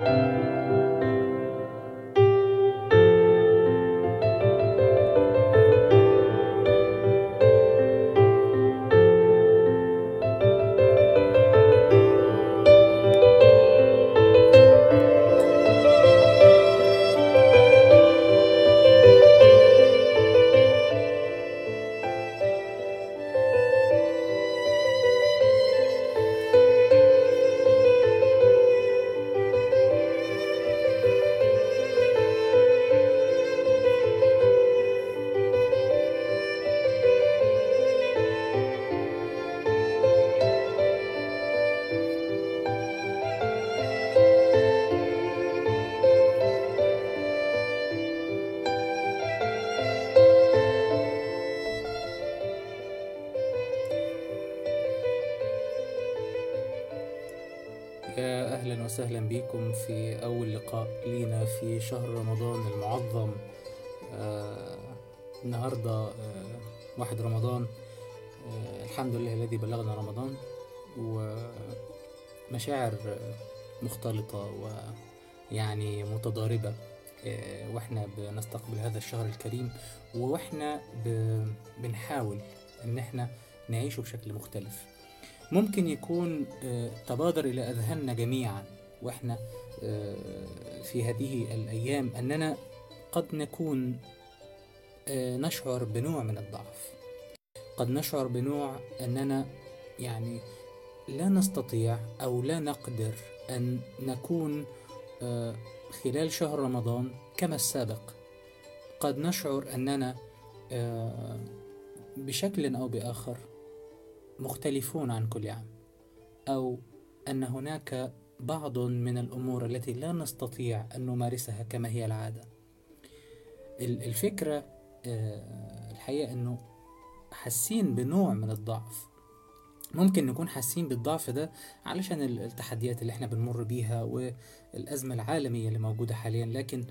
يا وسهلا بكم في أول لقاء لينا في شهر رمضان المعظم. آه النهاردة آه واحد رمضان. آه الحمد لله الذي بلغنا رمضان ومشاعر آه، مختلطة ويعني متضاربة. آه وإحنا بنستقبل هذا الشهر الكريم وإحنا بنحاول إن إحنا نعيشه بشكل مختلف. ممكن يكون آه، تبادر إلى أذهاننا جميعا. وإحنا آه، في هذه الأيام أننا قد نكون آه، نشعر بنوع من الضعف. قد نشعر بنوع أننا يعني لا نستطيع أو لا نقدر أن نكون آه، خلال شهر رمضان كما السابق. قد نشعر أننا آه، بشكل أو بآخر مختلفون عن كل عام أو أن هناك بعض من الأمور التي لا نستطيع أن نمارسها كما هي العادة. ال- الفكرة آه، الحقيقة إنه حاسين بنوع من الضعف. ممكن نكون حاسين بالضعف ده علشان ال- التحديات اللي إحنا بنمر بيها والأزمة العالمية اللي موجودة حاليا. لكن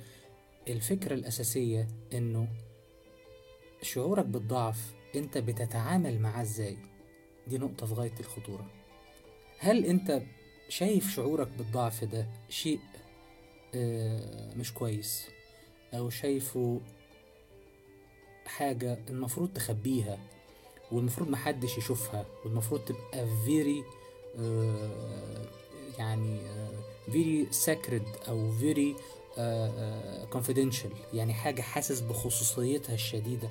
الفكرة الأساسية إنه شعورك بالضعف أنت بتتعامل معاه إزاي؟ دي نقطة في غاية الخطورة. هل أنت شايف شعورك بالضعف ده شيء آه، مش كويس أو شايفه حاجة المفروض تخبيها والمفروض محدش يشوفها والمفروض تبقى very آه، يعني آه، very sacred أو آه، آه، confidential يعني حاجة حاسس بخصوصيتها الشديدة.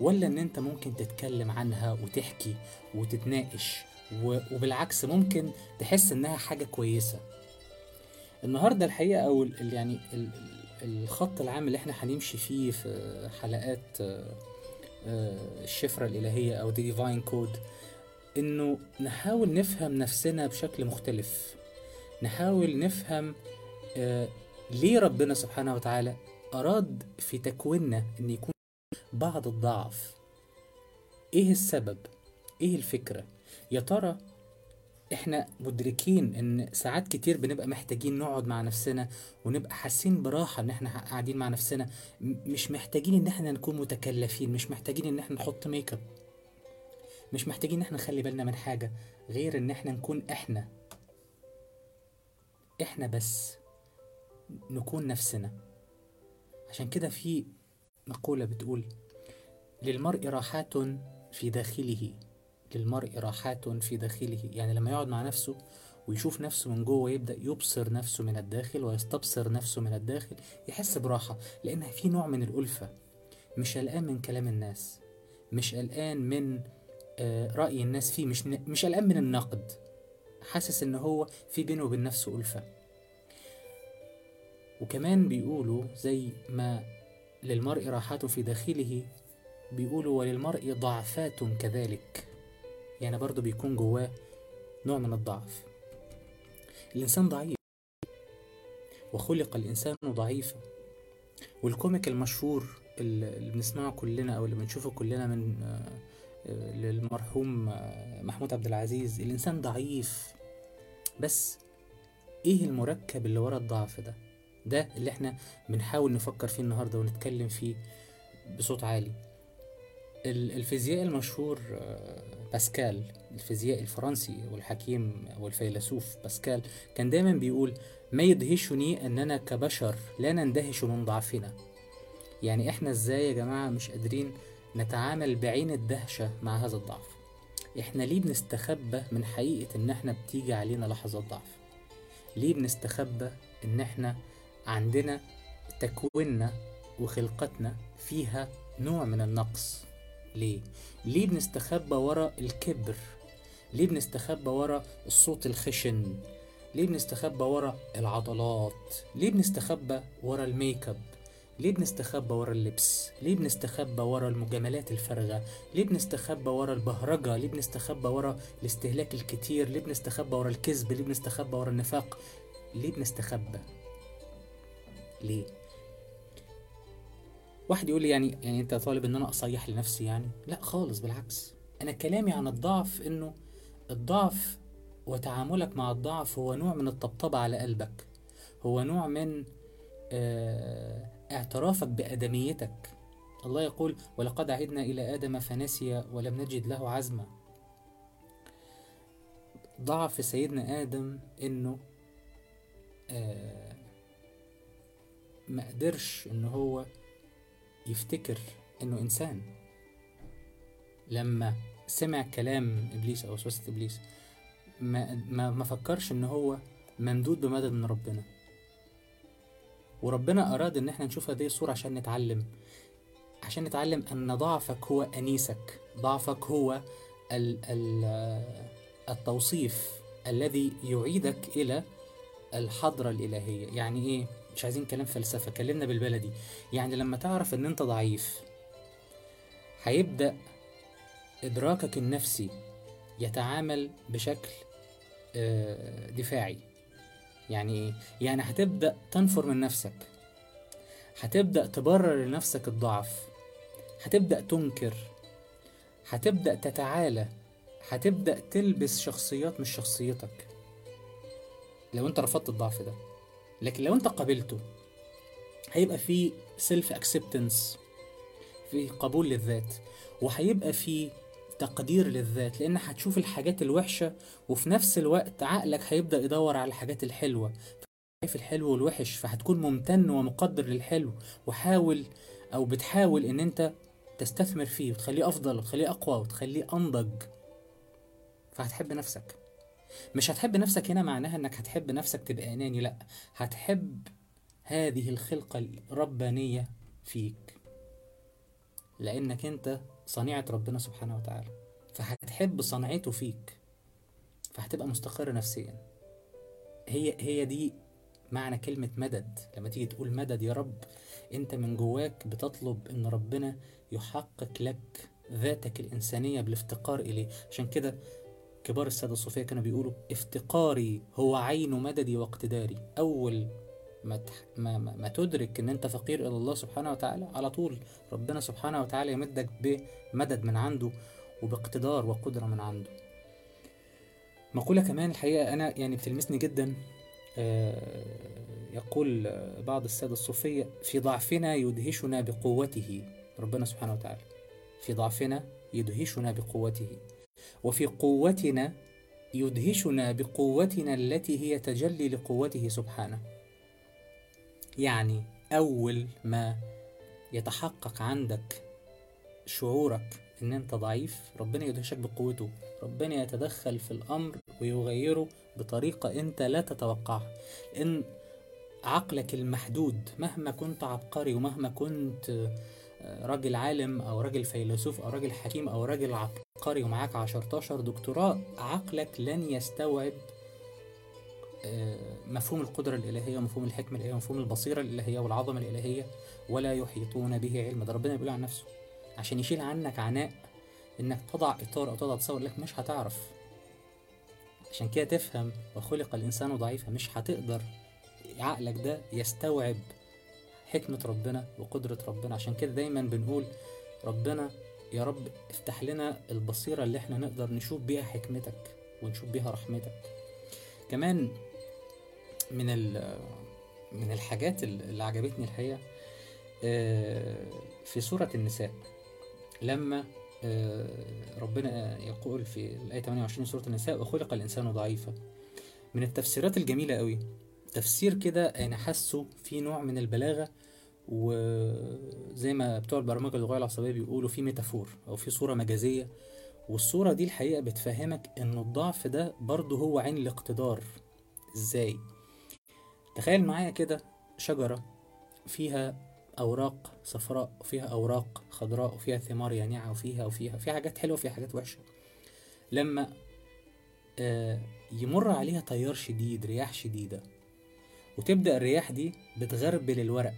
ولا إن أنت ممكن تتكلم عنها وتحكي وتتناقش وبالعكس ممكن تحس إنها حاجة كويسة. النهاردة الحقيقة أو يعني ال- ال- الخط العام اللي إحنا هنمشي فيه في حلقات آه، الإلهية أو The Divine Code إنه نحاول نفهم نفسنا بشكل مختلف. نحاول نفهم آه، ليه ربنا سبحانه وتعالى أراد في تكويننا إن يكون بعض الضعف. إيه السبب؟ إيه الفكرة؟ يا ترى إحنا مدركين إن ساعات كتير بنبقى محتاجين نقعد مع نفسنا ونبقى حاسين براحة إن إحنا قاعدين مع نفسنا؟ مش محتاجين إن إحنا نكون متكلفين مش محتاجين إن إحنا نحط ميك اب مش محتاجين إن إحنا نخلي بالنا من حاجة غير إن إحنا نكون إحنا. إحنا بس نكون نفسنا. عشان كده في مقولة بتقول للمرء راحات في داخله. للمرء راحات في داخله. يعني لما يقعد مع نفسه ويشوف نفسه من جوه يبدأ يبصر نفسه من الداخل ويستبصر نفسه من الداخل يحس براحة. لأن في نوع من الألفة مش قلقان من كلام الناس مش قلقان من آه، رأي الناس فيه مش مش قلقان من النقد. حاسس إن هو في بينه وبين نفسه ألفة. وكمان بيقولوا زي ما للمرء راحات في داخله بيقولوا وللمرء ضعفات كذلك. يعني برضو بيكون جواه نوع من الضعف. الإنسان ضعيف. وخلق الإنسان ضعيفا. والكوميك المشهور اللي بنسمعه كلنا أو اللي بنشوفه كلنا من آه، للمرحوم آه، محمود عبد العزيز الإنسان ضعيف. بس إيه المركب اللي ورا الضعف ده؟ ده اللي إحنا بنحاول نفكر فيه النهاردة ونتكلم فيه بصوت عالي. ال- الفيزيائي المشهور آه، باسكال الفيزيائي الفرنسي والحكيم والفيلسوف باسكال كان دايما بيقول ما يدهشني أننا كبشر لا نندهش من ضعفنا. يعني إحنا إزاي يا جماعة مش قادرين نتعامل بعين الدهشة مع هذا الضعف؟ إحنا ليه بنستخبى من حقيقة إن إحنا بتيجي علينا لحظات ضعف؟ ليه بنستخبى إن إحنا عندنا تكويننا وخلقتنا فيها نوع من النقص؟ ليه ليه بنستخبى ورا الكبر ليه بنستخبى ورا الصوت الخشن ليه بنستخبى ورا العضلات ليه بنستخبى ورا الميك اب ليه بنستخبى ورا اللبس ليه بنستخبى ورا المجاملات الفارغة ليه بنستخبى ورا البهرجة ليه بنستخبى ورا الاستهلاك الكتير ليه بنستخبى ورا الكذب ليه بنستخبى ورا النفاق ليه بنستخبى ليه واحد يقول لي يعني يعني أنت طالب إن أنا أصيح لنفسي يعني؟ لا خالص بالعكس. أنا كلامي عن الضعف إنه الضعف وتعاملك مع الضعف هو نوع من الطبطبة على قلبك. هو نوع من آه، اعترافك بأدميتك. الله يقول ولقد عهدنا إلى آدم فنسي ولم نجد له عزما. ضعف سيدنا آدم إنه آه، ما قدرش إن هو يفتكر إنه إنسان. لما سمع كلام إبليس أو وسوسة إبليس ما ما ما فكرش إن هو ممدود بمدد من ربنا. وربنا أراد إن إحنا نشوف هذه الصورة عشان نتعلم. عشان نتعلم أن ضعفك هو أنيسك. ضعفك هو ال ال التوصيف الذي يعيدك إلى الحضرة الإلهية. يعني إيه؟ مش عايزين كلام فلسفة كلمنا بالبلدي. يعني لما تعرف إن أنت ضعيف هيبدأ إدراكك النفسي يتعامل بشكل آه، دفاعي. يعني إيه يعني هتبدأ تنفر من نفسك. هتبدأ تبرر لنفسك الضعف. هتبدأ تنكر. هتبدأ تتعالى. هتبدأ تلبس شخصيات مش شخصيتك. لو أنت رفضت الضعف ده. لكن لو انت قبلته هيبقى في self acceptance في قبول للذات وهيبقى في تقدير للذات لأن هتشوف الحاجات الوحشة وفي نفس الوقت عقلك هيبدأ يدور على الحاجات الحلوة. شايف الحلو والوحش فهتكون ممتن ومقدر للحلو وحاول أو بتحاول إن أنت تستثمر فيه وتخليه أفضل وتخليه أقوى وتخليه أنضج. فهتحب نفسك. مش هتحب نفسك هنا معناها إنك هتحب نفسك تبقى أناني لأ. هتحب هذه الخلقة الربانية فيك. لأنك أنت صنيعة ربنا سبحانه وتعالى. فهتحب صنعته فيك. فهتبقى مستقر نفسيا. هي هي دي معنى كلمة مدد. لما تيجي تقول مدد يا رب أنت من جواك بتطلب إن ربنا يحقق لك ذاتك الإنسانية بالافتقار إليه. عشان كده كبار السادة الصوفية كانوا بيقولوا افتقاري هو عين مددي واقتداري. أول ما, تح... ما, ما, تدرك إن أنت فقير إلى الله سبحانه وتعالى على طول ربنا سبحانه وتعالى يمدك بمدد من عنده وباقتدار وقدرة من عنده. مقولة كمان الحقيقة أنا يعني بتلمسني جدا آه، يقول بعض السادة الصوفية في ضعفنا يدهشنا بقوته. ربنا سبحانه وتعالى في ضعفنا يدهشنا بقوته. وفي قوتنا يدهشنا بقوتنا التي هي تجلي لقوته سبحانه. يعني أول ما يتحقق عندك شعورك إن أنت ضعيف ربنا يدهشك بقوته. ربنا يتدخل في الأمر ويغيره بطريقة أنت لا تتوقعها. إن عقلك المحدود مهما كنت عبقري ومهما كنت راجل عالم أو راجل فيلسوف أو راجل حكيم أو راجل عبقري ومعاك عشرتاشر دكتوراه عقلك لن يستوعب مفهوم القدرة الإلهية ومفهوم الحكمة الإلهية ومفهوم البصيرة الإلهية والعظمة الإلهية ولا يحيطون به علما. ده ربنا بيقول عن نفسه. عشان يشيل عنك عناء إنك تضع إطار أو تضع تصور لك مش هتعرف. عشان كده تفهم وخلق الإنسان ضعيفا مش هتقدر. عقلك ده يستوعب حكمة ربنا وقدرة ربنا. عشان كده دايما بنقول ربنا يا رب افتح لنا البصيرة اللي إحنا نقدر نشوف بيها حكمتك ونشوف بيها رحمتك. كمان من من الحاجات اللي عجبتني الحقيقة في سورة النساء لما آه، ربنا يقول في الآية 28 سورة النساء وخلق الإنسان ضعيفا. من التفسيرات الجميلة قوي تفسير كده أنا حاسه في نوع من البلاغة وزي ما بتوع البرمجة اللغوية العصبية بيقولوا في ميتافور أو في صورة مجازية والصورة دي الحقيقة بتفهمك إن الضعف ده برضه هو عين الاقتدار إزاي؟ تخيل معايا كده شجرة فيها أوراق صفراء وفيها أوراق خضراء وفيها ثمار يانعة وفيها وفيها فيها حاجات حلوة وفيها حاجات وحشة لما آه، يمر عليها تيار شديد رياح شديدة وتبدأ الرياح دي بتغربل الورق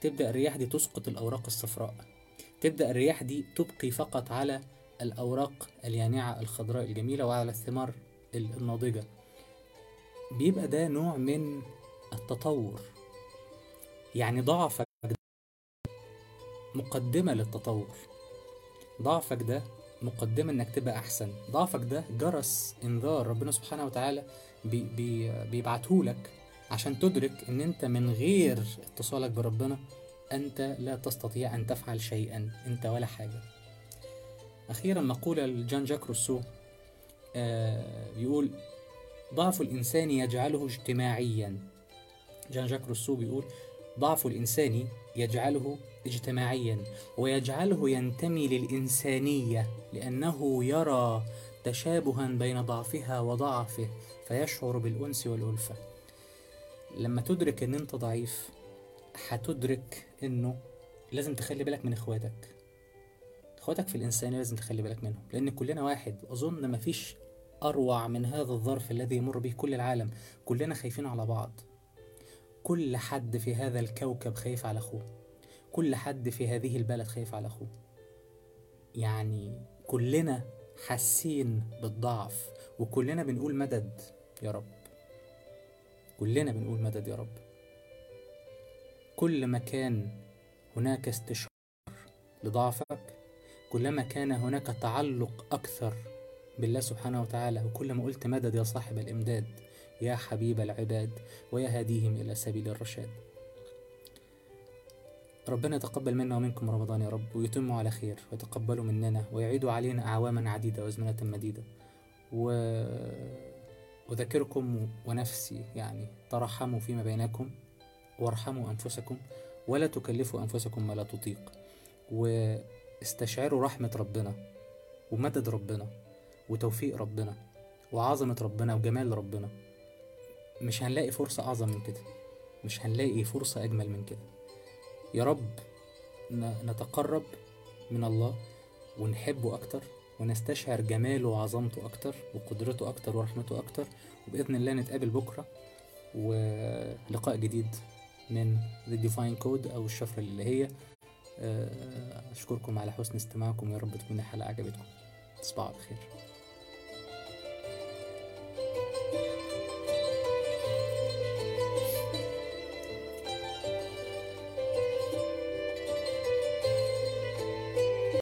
تبدأ الرياح دي تسقط الأوراق الصفراء. تبدأ الرياح دي تبقي فقط على الأوراق اليانعة الخضراء الجميلة وعلى الثمار الناضجة. بيبقى ده نوع من التطور. يعني ضعفك ده مقدمة للتطور. ضعفك ده مقدمة إنك تبقى أحسن. ضعفك ده جرس إنذار ربنا سبحانه وتعالى بي بي بيبعتهولك عشان تدرك إن أنت من غير اتصالك بربنا أنت لا تستطيع أن تفعل شيئا أنت ولا حاجة. أخيرا مقولة لجان جاك روسو آه بيقول ضعف الإنسان يجعله اجتماعيا. جان جاك روسو بيقول ضعف الإنسان يجعله اجتماعيا ويجعله ينتمي للإنسانية لأنه يرى تشابها بين ضعفها وضعفه فيشعر بالأنس والألفة. لما تدرك إن أنت ضعيف هتدرك إنه لازم تخلي بالك من إخواتك. إخواتك في الانسانية لازم تخلي بالك منهم لأن كلنا واحد. أظن مفيش أروع من هذا الظرف الذي يمر به كل العالم. كلنا خايفين على بعض. كل حد في هذا الكوكب خايف على أخوه. كل حد في هذه البلد خايف على أخوه. يعني كلنا حاسين بالضعف وكلنا بنقول مدد يا رب. كلنا بنقول مدد يا رب. كل ما كان هناك استشعار لضعفك كلما كان هناك تعلق أكثر بالله سبحانه وتعالى وكلما قلت مدد يا صاحب الإمداد يا حبيب العباد ويا هديهم إلى سبيل الرشاد. ربنا يتقبل منا ومنكم رمضان يا رب ويتم على خير ويتقبلوا مننا ويعيدوا علينا أعواما عديدة وأزمنة مديدة. و... أذكركم ونفسي يعني ترحموا فيما بينكم وارحموا أنفسكم ولا تكلفوا أنفسكم ما لا تطيق. واستشعروا رحمة ربنا ومدد ربنا وتوفيق ربنا وعظمة ربنا وجمال ربنا. مش هنلاقي فرصة أعظم من كده. مش هنلاقي فرصة أجمل من كده. يا رب نتقرب من الله ونحبه أكتر ونستشعر جماله وعظمته أكتر وقدرته أكتر ورحمته أكتر وبإذن الله نتقابل بكرة ولقاء جديد من The Divine Code أو الشفرة الإلهية أشكركم على حسن استماعكم يا رب تكون الحلقة عجبتكم. تصبحوا على خير.